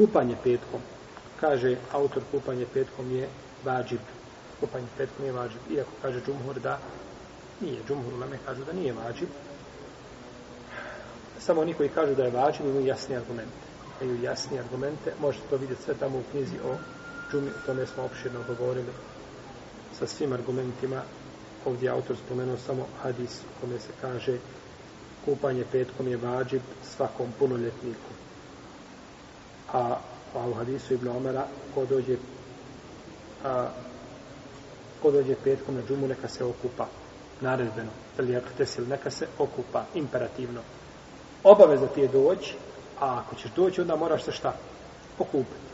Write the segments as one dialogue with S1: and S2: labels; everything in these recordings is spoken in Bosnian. S1: kupanje petkom, kaže autor kupanje petkom je vađib. Kupanje petkom je vađib. Iako kaže džumhur da nije. Džumhur nam kaže da nije vađib. Samo oni koji kažu da je vađib imaju jasni argumente. Imaju jasni argumente. Možete to vidjeti sve tamo u knjizi o džumi. O tome smo opširno govorili sa svim argumentima. Ovdje autor spomenuo samo hadis u kome se kaže kupanje petkom je vađib svakom punoljetniku a, a u hadisu Ibn Omara ko dođe a, ko dođe petkom na džumu neka se okupa naredbeno, ili ako te sil, neka se okupa imperativno obaveza ti je doći a ako ćeš doći onda moraš se šta okupiti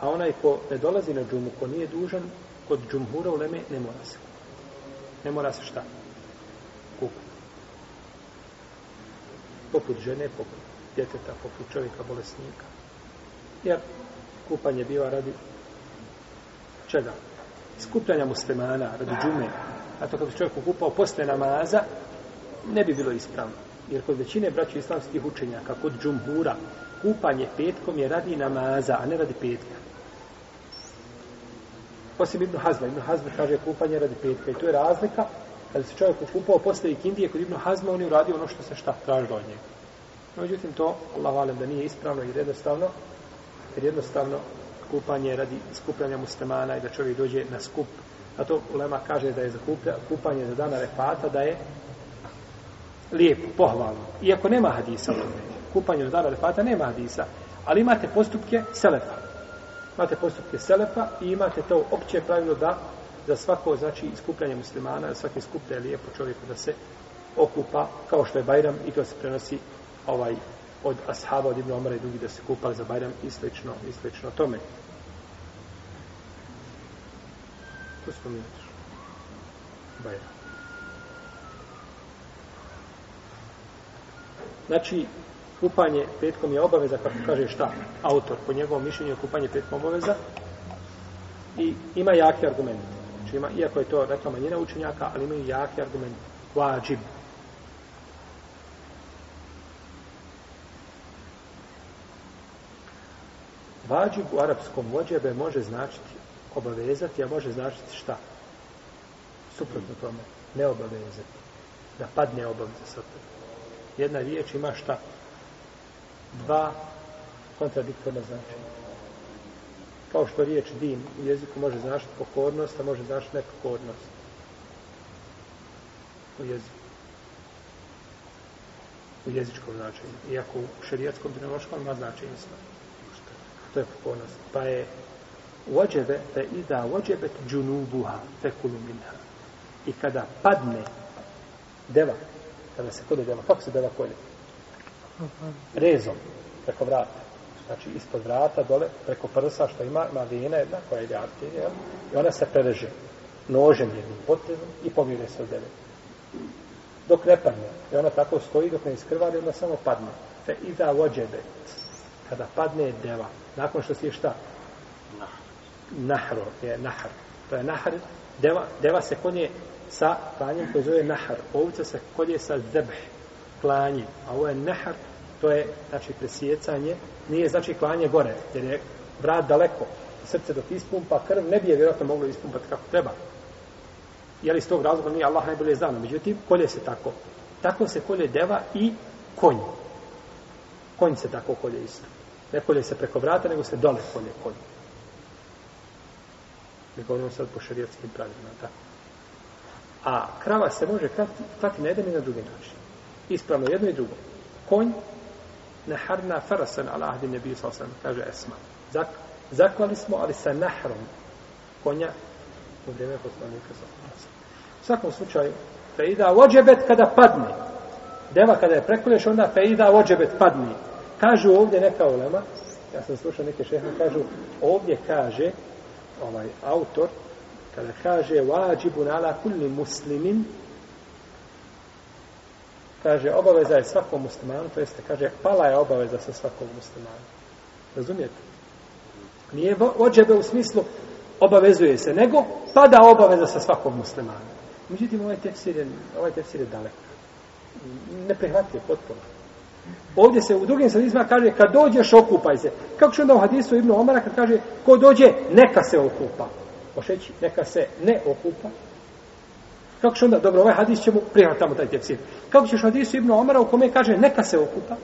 S1: a onaj ko ne dolazi na džumu, ko nije dužan, kod džumhura u leme ne mora se. Ne mora se šta? Kupiti poput žene, poput djeteta, poput čovjeka, bolesnika. Jer kupanje biva radi čega? Skupljanja muslimana radi džume. A to kad bi čovjek kupao posle namaza, ne bi bilo ispravno. Jer kod većine braća islamskih učenjaka, kod džumhura, kupanje petkom je radi namaza, a ne radi petka. Osim Ibn Hazma. Ibn Hazma kaže kupanje radi petka. I tu je razlika kada se čovjek okupao posle ikindije kod Ibn Hazma, on je uradio ono što se šta tražilo od njega. Međutim, to, Allah valim da nije ispravno i jednostavno, jer jednostavno kupanje radi skupljanja muslimana i da čovjek dođe na skup. A to Lema kaže da je za kuplja, kupanje za dana refata da je lijepo, pohvalno. Iako nema hadisa, kupanje za dana refata nema hadisa, ali imate postupke selefa. Imate postupke selefa i imate to opće pravilo da za svako znači iskupljanje muslimana, svaki skuplja je lijepo čovjeku da se okupa kao što je Bajram i to se prenosi ovaj od ashaba od Ibn Omara i drugi da se kupali za Bajram i slično, i slično tome. To spominjate. Bajram. Znači, kupanje petkom je obaveza, kako kaže šta? Autor, po njegovom mišljenju je kupanje petkom obaveza i ima jake argumente. Znači ima, iako je to neka manjina učenjaka, ali imaju jaki argument. Vajib. Vajib u arapskom vođebe može značiti obavezati, a može značiti šta? Suprotno tome. Ne obavezati. Da padne obaveza sa tebe. Jedna riječ ima šta? Dva kontradiktorna značenja kao što riječ din u jeziku može značiti pokornost, a može značiti nepokornost u jeziku u jezičkom značenju. Iako u šerijetskom binološkom ima značenje sva. To je pokornost. Pa je vođeve, fe ida vođebet džunubuha fekulu minha. I kada padne deva, kada se kode deva, kako se deva kolje? Rezom, preko vrata znači ispod vrata, dole, preko prsa, što ima, ima vena jedna koja ide arterija, i ona se preveže nožem jednim potrebom i pomire se od debe. Dok ne padne, i ona tako stoji, dok ne iskrvari, onda samo padne. Fe iza ođebet, kada padne je deva, nakon što si je šta? Nahro, je nahar. To je nahar, deva, deva se konje sa klanjem koje zove nahar, ovca se konje sa zebh, klanjem, a ovo je nahar, to je znači presjecanje, nije znači klanje gore, jer je vrat daleko. Srce dok ispumpa krv, ne bi je vjerojatno moglo ispumpati kako treba. Jer iz tog razloga nije Allah najbolje znao. Međutim, kolje se tako. Tako se kolje deva i konj. Konj se tako kolje isto. Ne kolje se preko vrata, nego se dole kolje konj. Ne govorimo sad po šarijetskim pravilima, tako. A krava se može klati, klati na jedan i na drugi način. Ispravno jedno i drugo. Konj neharna farasan ala ahdi nebi sa osam, kaže Esma. Zak, zaklali smo, ali sa nahrom konja u vrijeme poslanika sa U svakom slučaju, feida ođebet kada padne. Deva kada je prekulješ, onda feida ođebet padne. Kažu ovdje neka ulema, ja sam slušao neke šehe, kažu, ovdje kaže ovaj autor, kada kaže, vađibu nala kulli muslimin kaže, obaveza je svakom muslimanu, to jeste, kaže, pala je obaveza sa svakog muslimana. Razumijete? Nije ođebe u smislu obavezuje se, nego pada obaveza sa svakog muslimana. Međutim, ovaj tefsir je, ovaj tefsir je dalek. Ne prihvatio potpuno. Ovdje se u drugim sredizima kaže, kad dođeš, okupaj se. Kako će onda u hadisu Ibnu Omara kad kaže, ko dođe, neka se okupa. Pošeći, neka se ne okupa, Kako će onda, dobro, ovaj hadis ćemo prihvatiti tamo taj tepsir. Kako ćeš hadisu Ibnu Omara u kome kaže neka se okupa?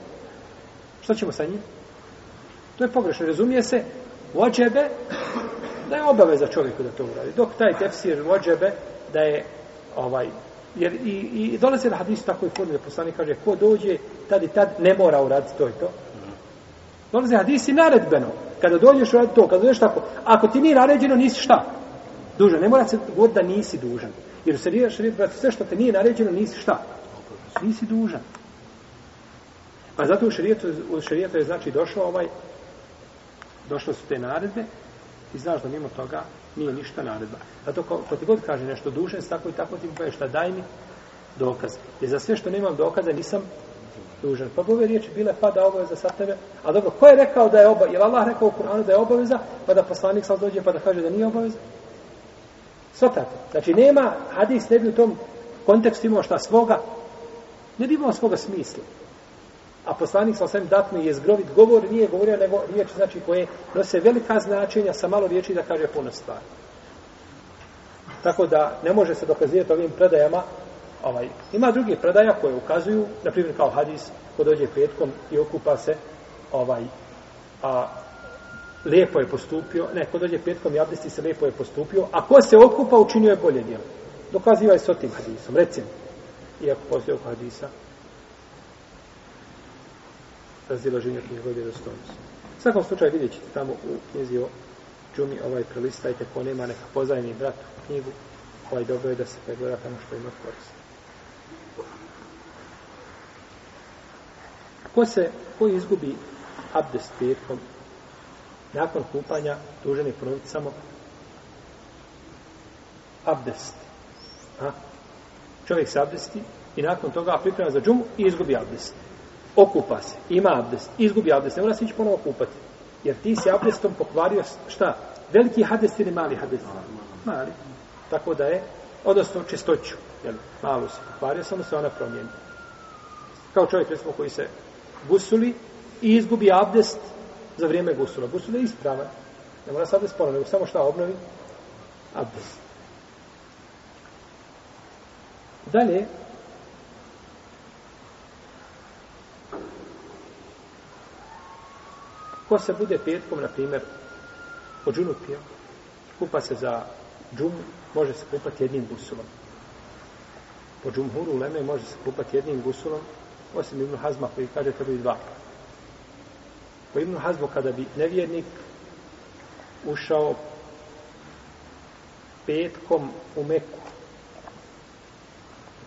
S1: Što ćemo sa njim? To je pogrešno. Razumije se, vođebe, da je obaveza čovjeku da to uradi. Dok taj tepsir vođebe, da je ovaj, jer i, i dolaze na hadisu tako i formi da poslani kaže ko dođe tad i tad ne mora uraditi to i to. Dolaze hadisi naredbeno. Kada dođeš uraditi to, kada dođeš tako, ako ti nije naređeno, nisi šta? Dužan. Ne mora se god da nisi dužan. Jer se nije šarijet, brate, sve što te nije naređeno, nisi šta? Nisi dužan. A zato u šarijetu, u šarijetu je znači došao ovaj, došlo su te naredbe i znaš da mimo toga nije ništa naredba. Zato ko, ko ti god kaže nešto dužan, tako i tako ti kaže šta daj mi dokaz. Jer za sve što nemam dokaza nisam dužan. Pa bove riječi bile pa da obaveza sa tebe. A dobro, ko je rekao da je obaveza? Je Allah rekao u Kur'anu da je obaveza? Pa da poslanik sad dođe pa da kaže da nije obaveza? Svatate? Znači, nema hadis ne bi u tom kontekstu imao šta svoga, ne bi imao svoga smisla. A poslanik sam sam datno je zgrovit govor, nije govorio, nego riječ znači koje nose velika značenja sa malo riječi da kaže puno stvari. Tako da ne može se dokazivati ovim predajama. Ovaj, ima drugi predaja koje ukazuju, na primjer kao hadis, ko dođe petkom i okupa se, ovaj, a lepo je postupio, neko dođe petkom i abdesti se lepo je postupio, a ko se okupa učinio je bolje djelo. Dokaziva je s otim hadisom, recimo. Iako poslije oko hadisa razilaženja knjihova i vjerostojnosti. U svakom slučaju vidjet ćete tamo u knjizi o džumi ovaj prelistajte ko nema neka pozajni brat u knjigu ovaj dobro je da se pregleda tamo što ima koristiti. Ko se, ko izgubi abdest petkom nakon kupanja dužan je ponoviti samo abdest. A? Čovjek se abdesti i nakon toga priprema za džumu i izgubi abdest. Okupa se, ima abdest, izgubi abdest, ne mora se ići ponovo kupati. Jer ti si abdestom pokvario šta? Veliki hadest ili mali hadest? Mali. Tako da je, odnosno čistoću, jel, malo se pokvario, samo se ona promijeni. Kao čovjek, recimo, koji se gusuli i izgubi abdest, za vrijeme gusula. Gusula je ispravan. Ne mora sad spora, nego samo šta obnovi? Abdes. Dalje, ko se bude petkom, na primjer, od džunupija, kupa se za džum, može se kupati jednim gusulom. Po džumhuru u Leme može se kupati jednim gusulom, osim Ibn Hazma koji kaže treba i dva. Po Ibnu Hazmu, kada bi nevjernik ušao petkom u Meku,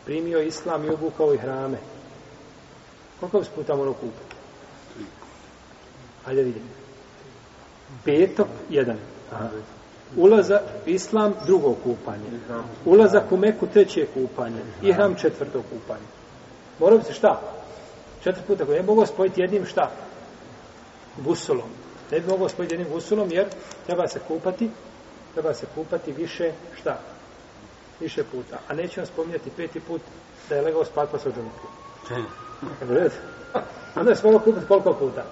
S1: primio islam i obukao i hrame, koliko bi puta morao kupiti? Ali vidim. Petok, jedan. Aha. Ulazak islam, drugo kupanje. Ulazak u Meku, treće kupanje. I hram, četvrto kupanje. Morao bi se šta? Četiri puta, ne mogu spojiti jednim šta? gusulom. Ne bi mogao spojiti jednim gusulom, jer treba se kupati, treba se kupati više šta? Više puta. A neću vam spominjati peti put da je legao spati pa se ožunuti. Onda se mogao kupati koliko puta?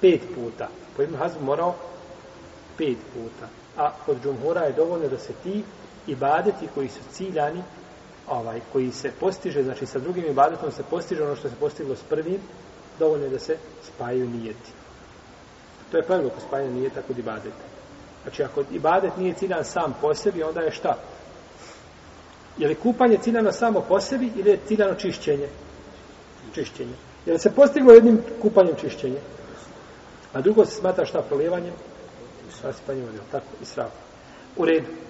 S1: Pet puta. Po imenu hazbu morao pet puta. A od džumhura je dovoljno da se ti ibadeti koji su ciljani ovaj koji se postiže znači sa drugim ibadetom se postiže ono što se postiglo s prvim dovoljno je da se spajaju nijeti To je pravilo kod spajanja nije tako kod ibadeta. Znači, ako ibadet nije ciljan sam po sebi, onda je šta? Je li kupanje ciljano samo po sebi ili je ciljano čišćenje? Čišćenje. Je li se postiglo jednim kupanjem čišćenje? A drugo se smata šta? Prolivanjem? Rasipanjem vode, tako? I sravo. U redu.